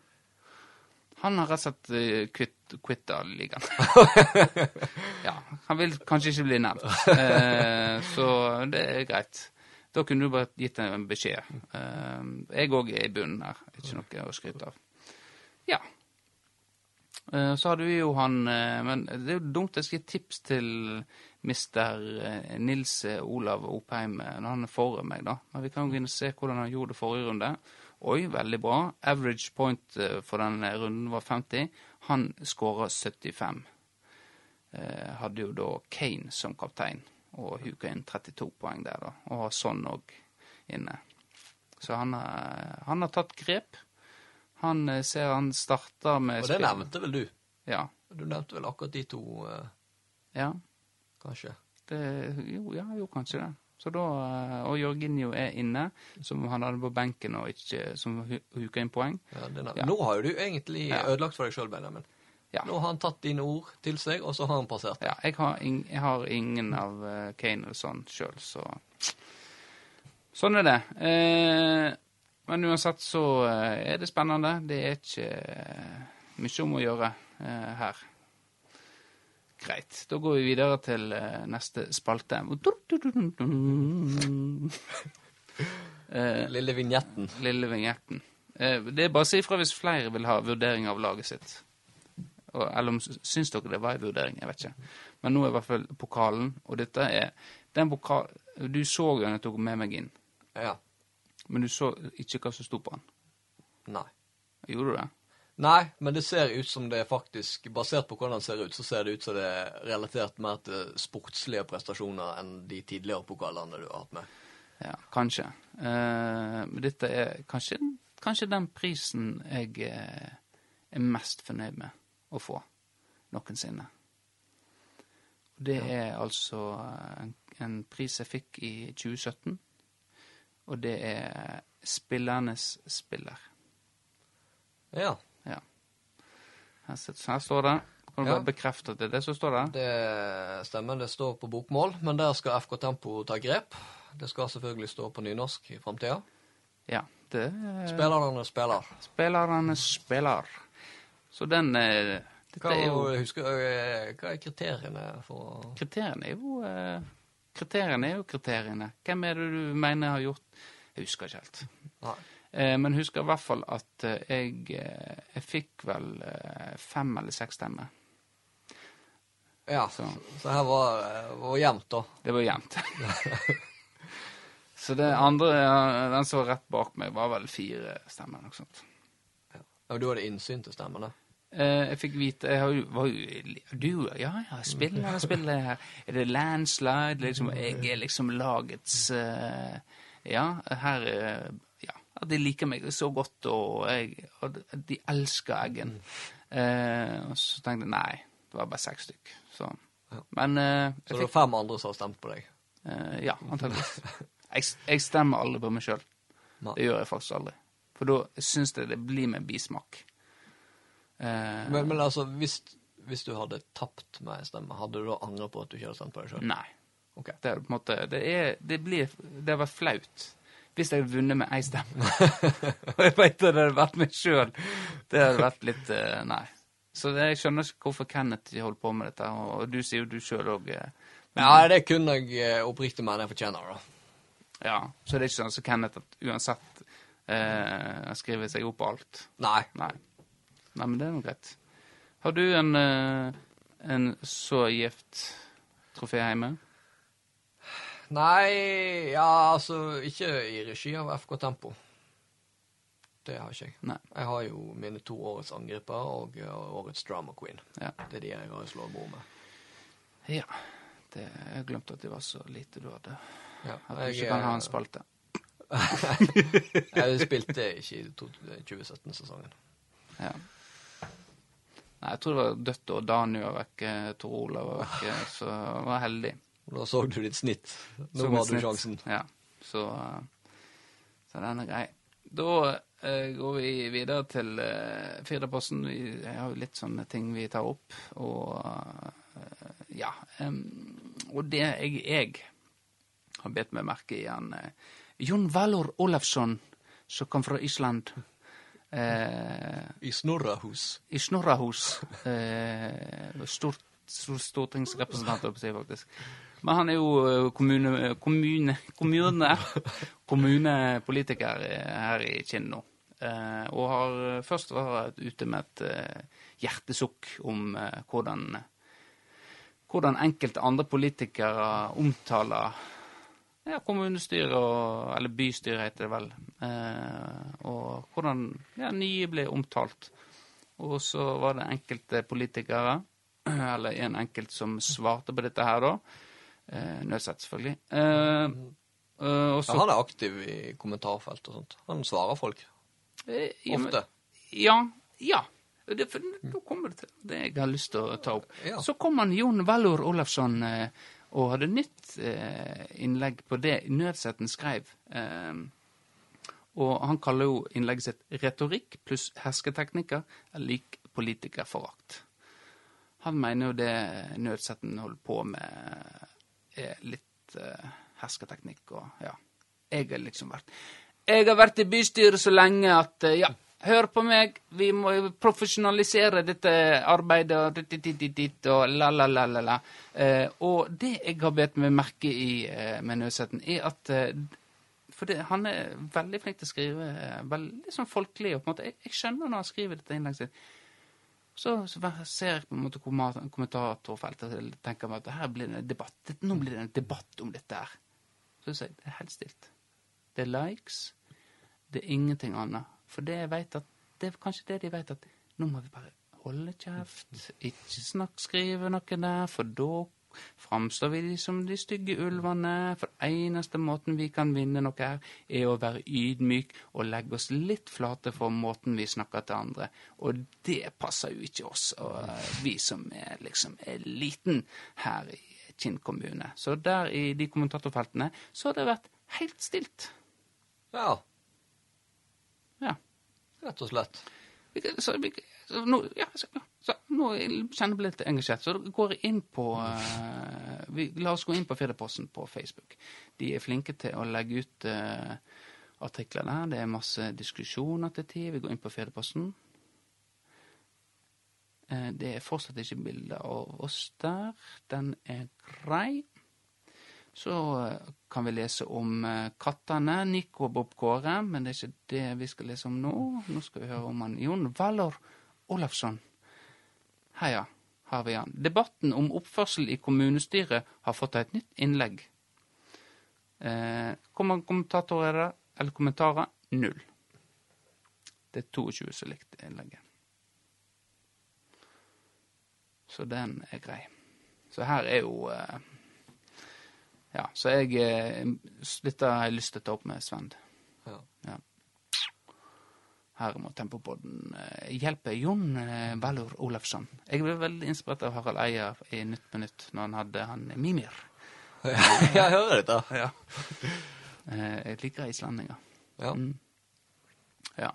Han har rett og slett quitt, quitta ligaen. ja. Han vil kanskje ikke bli nevnt. Eh, så det er greit. Da kunne du bare gitt en beskjed. Jeg òg er i bunnen her. Ikke noe å skryte av. Ja. Eh, Så hadde vi jo han eh, Men det er jo dumt jeg skal gi tips til mister eh, Nils Olav Opheim når han er foran meg, da. Men vi kan jo gå inn se hvordan han gjorde det forrige runde. Oi, veldig bra. Average point for den runden var 50. Han skåra 75. Eh, Hadde jo da Kane som kaptein, og huka inn 32 poeng der, da. Og har sånn òg inne. Så han, han har tatt grep. Han eh, ser han starter med Og det nevnte vel du? Ja. Du nevnte vel akkurat de to, Uh, ja. kanskje? Det, jo, ja, jo, kanskje det. Så da, eh, Og Jørginho er inne, som han hadde på benken og ikke som hu- huka inn poeng. Ja, det Ja. Nå har jo du egentlig Ja. ødelagt for deg sjøl, Benjamin. Ja. Nå har han tatt dine ord til seg, og så har han passert. Ja, jeg har, in jeg har ingen av Kane eller sånn sjøl, så Sånn er det. Eh, men uansett så eh, er det spennende. Det er ikke eh, mye om å gjøre eh, her. Greit. Da går vi videre til neste spalte. Lille vignetten. lille vignetten. Det er bare å si ifra hvis flere vil ha vurdering av laget sitt. Eller om syns dere det var en vurdering, jeg vet ikke. Men nå er i hvert fall pokalen, og dette er den pokalen Du så jo den jeg tok med meg inn, Ja. Men du så ikke hva som sto på den. Nei. Gjorde du det? Nei, men det ser ut som det er faktisk Basert på hvordan det ser ut, så ser det ut som det er relatert mer til sportslige prestasjoner enn de tidligere pokalene du har hatt med. Ja, kanskje. Eh, Men dette er kanskje, kanskje den prisen jeg eh, er mest fornøyd med å få noensinne. Det er altså en, en pris jeg fikk i 2017, og det er Spillernes spiller. Ja. Ja. Her, her står det. Kan du Ja. bare bekrefte at det er det som står der? Det stemmer, det står på bokmål, men der skal FK Tempo ta grep. Det skal selvfølgelig stå på nynorsk i framtida. Ja. Det Spillerne spiller. Spillerne spiller. Så den eh, Hva, er jo husker, øh, hva er kriteriene for Kriteriene er jo eh, Kriteriene er jo kriteriene. Hvem er det du mener har gjort Jeg husker ikke helt. Eh, men husker i hvert fall at eh, jeg, eh, jeg fikk vel eh, fem eller seks stemmer. Ja, Så. så, her var, var jevnt, da. Det var jevnt. Så det andre, den som var rett bak meg, var vel fire stemmer. Noe sånt. Ja, du hadde innsyn til stemmene? Eh, jeg fikk vite jeg har var Du, ja ja, spiller spiller her. Er det landslide? Liksom, jeg er liksom lagets eh, Ja, her eh, Ja, de liker meg så godt, og, jeg, og de elsker Eggen. Og så tenkte jeg nei, det var bare seks stykk. Så. Men Så det var fem andre som har stemt på deg. Ja, antakeligvis. Jeg, jeg stemmer aldri på meg sjøl. Det gjør jeg faktisk aldri. For da syns jeg det blir med bismak. Eh, Men, men altså, hvis, hvis du hadde tapt med en stemme, hadde du da angret på at du ikke hadde stemt på deg sjøl? Nei. Okay. Det er på en måte Det, er, det blir Det har vært flaut hvis jeg hadde vunnet med én stemme. Og jeg veit det hadde vært meg sjøl. Det hadde vært litt eh, Nei. Så det, jeg skjønner ikke hvorfor Kenneth holder på med dette. Og du sier jo du sjøl òg Ja, det kunne jeg eh, oppriktig mene jeg fortjener, da. Ja. Så det er ikke sånn som Kenneth at uansett eh, skriver seg opp på alt. Nei. Nei. Nei, men det er nå greit. Har du en, eh, en så gift trofé hjemme? Nei, ja, altså Ikke i regi av FK Tempo. Det har ikke jeg. Nei. Jeg har jo mine to årets angriper og eh, årets drama queen. Ja. Det er de jeg har slått bord med. Ja. Det, jeg glemte at det var så lite du hadde. Ja, At du ikke kan ha en eh, spalte. jeg spilte ikke i 2017-sesongen. Ja. Nei, jeg tror det var dødt og Daniel var vekke, Tor Olav var vekke, så jeg var heldig. Da så du ditt snitt. Nå Så var du sjansen. Ja, så, eh, så den er grei. Da eh, går vi videre til uh, Firdaposten. Vi har jo litt sånne ting vi tar opp, og eh, ja. Um, og det jeg, jeg har bedt meg merke i han eh, Jon Valor Olafsson, som kom fra Island. Eh, I Snorrahus. i Snorrahus. Eh, stort, stortingsrepresentant, holdt jeg faktisk. Men han er jo eh, kommune, kommune, kommune, kommunepolitiker her i Kinn nå. Eh, og har først vært ute med et hjertesukk om hvordan, hvordan enkelte andre politikere omtaler ja, kommunestyret, og, eller bystyret heter det vel, eh, og hvordan ja, nye ble omtalt. Og så var det enkelte politikere, eller en enkelt som svarte på dette her, da. Eh, Nødsett, selvfølgelig. Eh, eh, og Ja, han er aktiv i kommentarfelt og sånt. Han svarer folk. eh, ja, Ofte. Ja. Ja. Det, for, nå kommer det til det jeg har lyst til å ta opp. Ja. Så kom han Jon Vallor Olafsson eh, og hadde nytt eh, innlegg på det Nødsetten skrev. Eh, og han kaller jo innlegget sitt 'Retorikk pluss hersketeknikker er lik politikerforakt'. Han mener jo det Nødsetten holder på med, er litt eh, hersketeknikk og ja. Jeg har liksom vært Jeg har vært i bystyret så lenge at ja, hør på meg, vi må jo profesjonalisere dette arbeidet og ditt, ditt, ditt, ditt, og la, la, la, la, la. Eh, og det jeg har bedt meg merke i eh, med Nødsetten, er at eh, for det, han er veldig flink til å skrive eh, veldig sånn folkelig. og på en måte, Jeg, jeg skjønner når han skriver dette innlegget sitt. Så, så ser jeg på en måte kommentatorfeltet og tenker meg at her blir det en debatt. Nå blir det en debatt om dette her. Så sier jeg det er helt stilt. Det er likes. Det er ingenting annet. For det at, det er kanskje det de vet at nå må vi bare holde kjeft. Ikke snakk, skrive noe der, for da framstår vi som de stygge ulvene. For eneste måten vi kan vinne noe her, er å være ydmyk og legge oss litt flate for måten vi snakker til andre. Og det passer jo ikke oss, og eh, vi som er liksom eliten her i Kinn kommune. Så der i de kommentatorfeltene så har det vært helt stilt. Ja, Ja. rett og slett. Så, så, nå, ja, så, så, nå kjenner jeg meg litt engasjert, så går jeg inn på uh, vi, La oss gå inn på Firdaposten på Facebook. De er flinke til å legge ut uh, artikler der. Det er masse diskusjoner til tid. Vi går inn på Firdaposten. Uh, det er fortsatt ikke bilde av oss der. Den er grei. Så eh, kan vi lese om eh, kattene, Nico og Bob Kåre, men det er ikke det vi skal lese om nå. Nå skal vi høre om han Jon Valor Olafsson. Heia, har vi han. Debatten om oppførsel i kommunestyret har fått et nytt innlegg. Eh, kommer kommentatorer eller kommentarer? Null. Det er 22 som likte innlegget. Så den er grei. Så her er jo eh, Ja, så jeg eh, Dette har jeg lyst til å ta opp med Svend. Ja. Ja. Her må Tempopodden eh, hjelpe Jon eh, Valur Olafsson. Jeg ble veldig inspirert av Harald Eia i Nytt på Nytt når han hadde han Mimir. jeg hører dette. Ja. Jeg liker islendinger. Ja. Mm. Ja.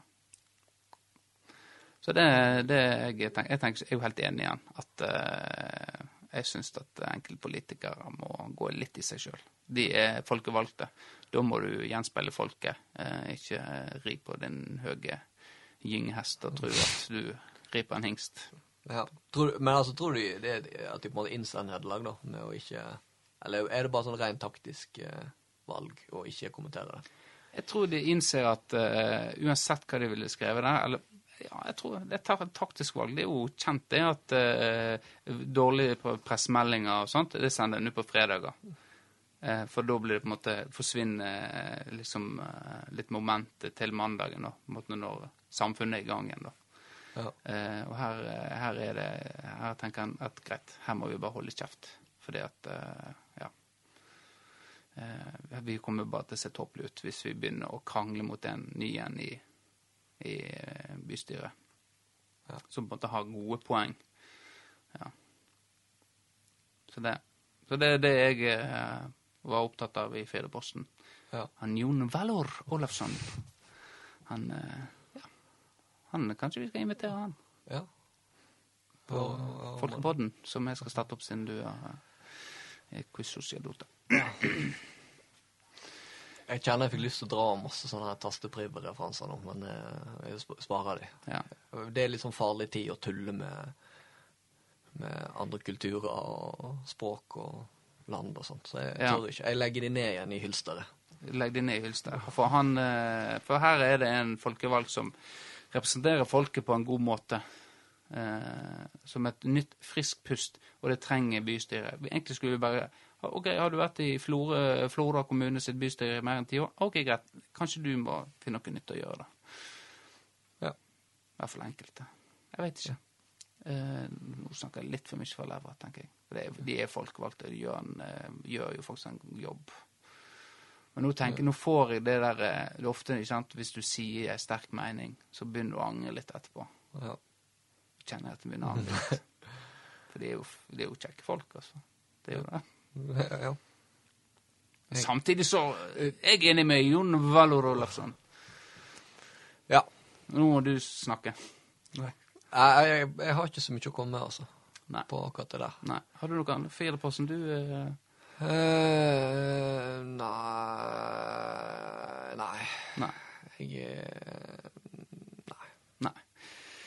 Så det, det jeg, tenker, jeg, tenker, jeg er jo helt enig igjen. At eh, jeg syns at enkelte politikere må gå litt i seg sjøl. De er folkevalgte. Da må du gjenspeile folket, eh, ikke ri på din høye gynghest og tro at du rir på en hingst. Ja. Tror, men altså, tror du det, at de på en måte innser nederlag, da, med å ikke Eller er det bare sånn rent taktisk eh, valg å ikke kommentere det? Jeg tror de innser at uh, uansett hva de ville skrevet der eller, ja, jeg tror Det er et taktisk valg. Det er jo kjent det at eh, dårlige pressemeldinger og sånt, det sender en ut på fredager. Eh, for da blir det på en måte forsvinner eh, liksom litt momentet til mandagen, da, på en måte når samfunnet er i gang igjen. da. Ja. Eh, og her, her er det Her tenker en at greit, her må vi bare holde kjeft. Fordi at Ja. Eh, vi kommer bare til å se tåpelige ut hvis vi begynner å krangle mot en ny en i, i eh, bystyret. Ja. Som på en måte har gode poeng. Ja. Så det, så det er det jeg eh, var opptatt av i Fedreposten. Ja. Han Jon Valor Olafsson. Han eh, ja. Han, Kanskje vi skal invitere han ja. på Ja, Folkepodden, som jeg skal starte opp siden du er eh, quiz sosialota. Jeg kjenner jeg fikk lyst til å dra masse sånne tastepriv-referanser nå, men eh, jeg sparer de. Ja. Det er litt sånn farlig tid å tulle med, med andre kulturer og språk og land og sånt, så jeg Ja. tør ikke. Jeg legger de ned igjen i hylsteret. Legg de ned i hylsteret. For, han, eh, for her er det en folkevalgt som representerer folket på en god måte. Eh, som et nytt, friskt pust, og det trenger bystyret. Vi- Egentlig skulle vi bare OK, har du vært i Florø, Flora kommune sitt bystyre i mer enn ti år? OK, greit. Kanskje du må finne noe nytt å gjøre, da. Ja. I hvert fall enkelte. Jeg vet ikke. Eh, nå snakker jeg litt for mye for levra, tenker jeg. Det er, de er folkevalgte, de gjør, en, eh, gjør jo faktisk en jobb. Men nå tenker, nå får jeg det der eh, Det er ofte, ikke sant, hvis du sier en sterk mening, så begynner du å angre litt etterpå. Ja. Kjenner jeg at jeg begynner å angre litt. For det er jo, det er jo kjekke folk, altså. Det er jo det. Ja. Jeg- Samtidig så eh, Jeg er enig med Jon Valor Olafsson. ja. Nå må du snakke. Jeg, jeg, jeg har ikke så mye å komme med, altså, Nei. på akkurat det der. Nei. Har du noe annet? som du eh, Uh, nei Nei. Nei. Jeg eh, Nei. Nei.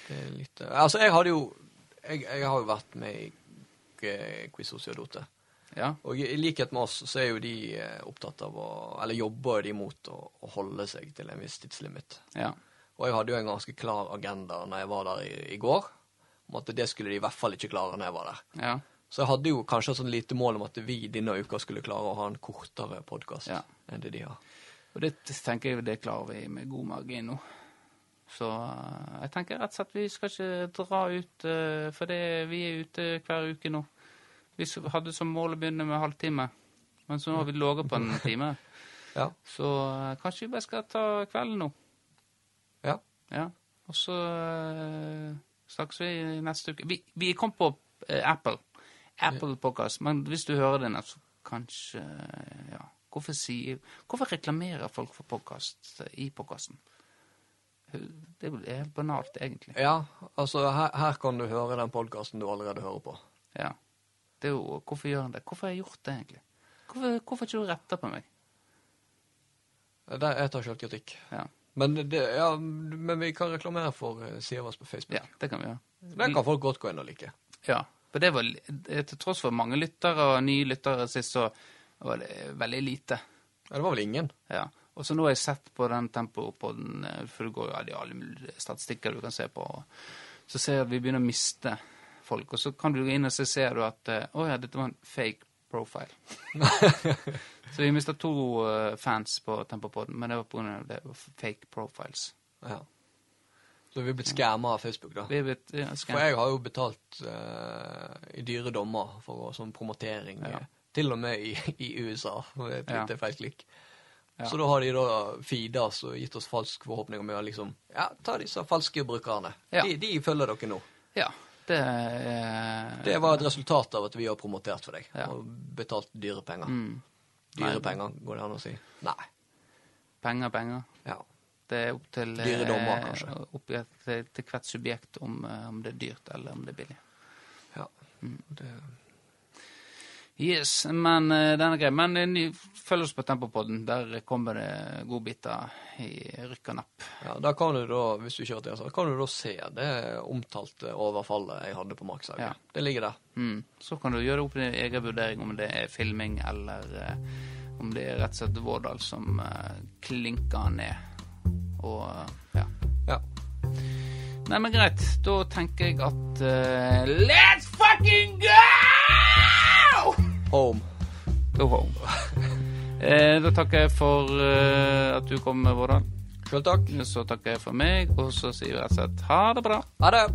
Det er litt Altså, jeg hadde jo Jeg, jeg har jo vært med i Quiz Sociodote. Ja. Og i likhet med oss, så er jo de eh, opptatt av å Eller jobber de mot å, å holde seg til en viss tidslimit. Ja. Og jeg hadde jo en ganske klar agenda når jeg var der i, i går, om at det skulle de i hvert fall ikke klare når jeg var der. Ja. Så jeg hadde jo kanskje et sånn lite mål om at vi denne uka skulle klare å ha en kortere podkast Ja. enn det de har. Og det tenker jeg det klarer vi med god margin nå. Så eh, jeg tenker rett og slett vi skal ikke dra ut, eh, for det, vi er ute hver uke nå. Vi hadde som mål å begynne med halvtime, men så nå har vi ligget på en time. Ja. Så eh, kanskje vi bare skal ta kvelden nå. Ja. Ja. Og så eh, snakkes vi neste uke. Vi, vi kom på eh, Apple. Apple Podcast. Men hvis du hører denne, så kanskje Ja. Hvorfor, si, hvorfor reklamerer folk for podkast i podkasten? Det er helt banalt, egentlig. Ja, altså her, her kan du høre den podkasten du allerede hører på. Ja. Det er jo, hvorfor gjør han det? Hvorfor har jeg gjort det, egentlig? Hvorfor, hvorfor ikke du retta på meg? Det, jeg tar selvkritikk. Ja. Men, det, ja, men vi kan reklamere for eh, sida vår på Facebook. ja, det kan vi gjøre. Den kan folk godt gå inn og like. Ja, for det var, til tross for mange lyttere og nye lyttere sist, så var det veldig lite. Ja, det var vel ingen. Ja. Og så nå har jeg sett på den tempoen eh, for det går jo ja, alle statistikker du kan se på, så ser jeg at vi begynner å miste folk, og så kan du gå inn og så ser du at eh, å ja, dette var en fake profile. så vi mista to eh, fans på Tempopodden, men det var av det fake profiles. Ja. Så vi er blitt skamma av Facebook, da. Vi er blitt ja, For jeg har jo betalt uh, i dyre dommer for sånn promotering. Ja. Til og med i, i USA. for et Ja. feil klikk. Ja. Så da har de da feeda oss og gitt oss falsk forhåpning om å liksom Ja, ta disse falske brukerne. De, de følger dere nå. Ja, det eh, Det var et resultat av at vi har promotert for deg Ja. og betalt dyre penger. mm, Dyre penger, går det an å si? Nei. penger, penger. Ja. Det er opp til Dyre dommer, eh, kanskje. Opp til, til, hvert subjekt om, eh, om det er dyrt eller om det er billig. ja. Det, Yes, men eh, den er grei. Men eh, følg oss på Tempopodden. Der kommer det godbiter i rykk og napp. ja, da kan du da, hvis du ikke har der, så kan du da se det omtalte overfallet jeg hadde på Markshaugen. Ja. Det ligger der. Mm. Så kan du gjøre opp din egen vurdering om det er filming, eller eh, om det er rett og slett Vårdal som eh, klinker ned. Og ja. Ja. Nei, men greit. Da tenker jeg at Let's fucking go! Home. Go home. eh, da takker jeg for eh, at du kom, Vårdal. Sjøl takk. Så takker jeg for meg, og så sier vi rett og slett ha det bra. Ha det.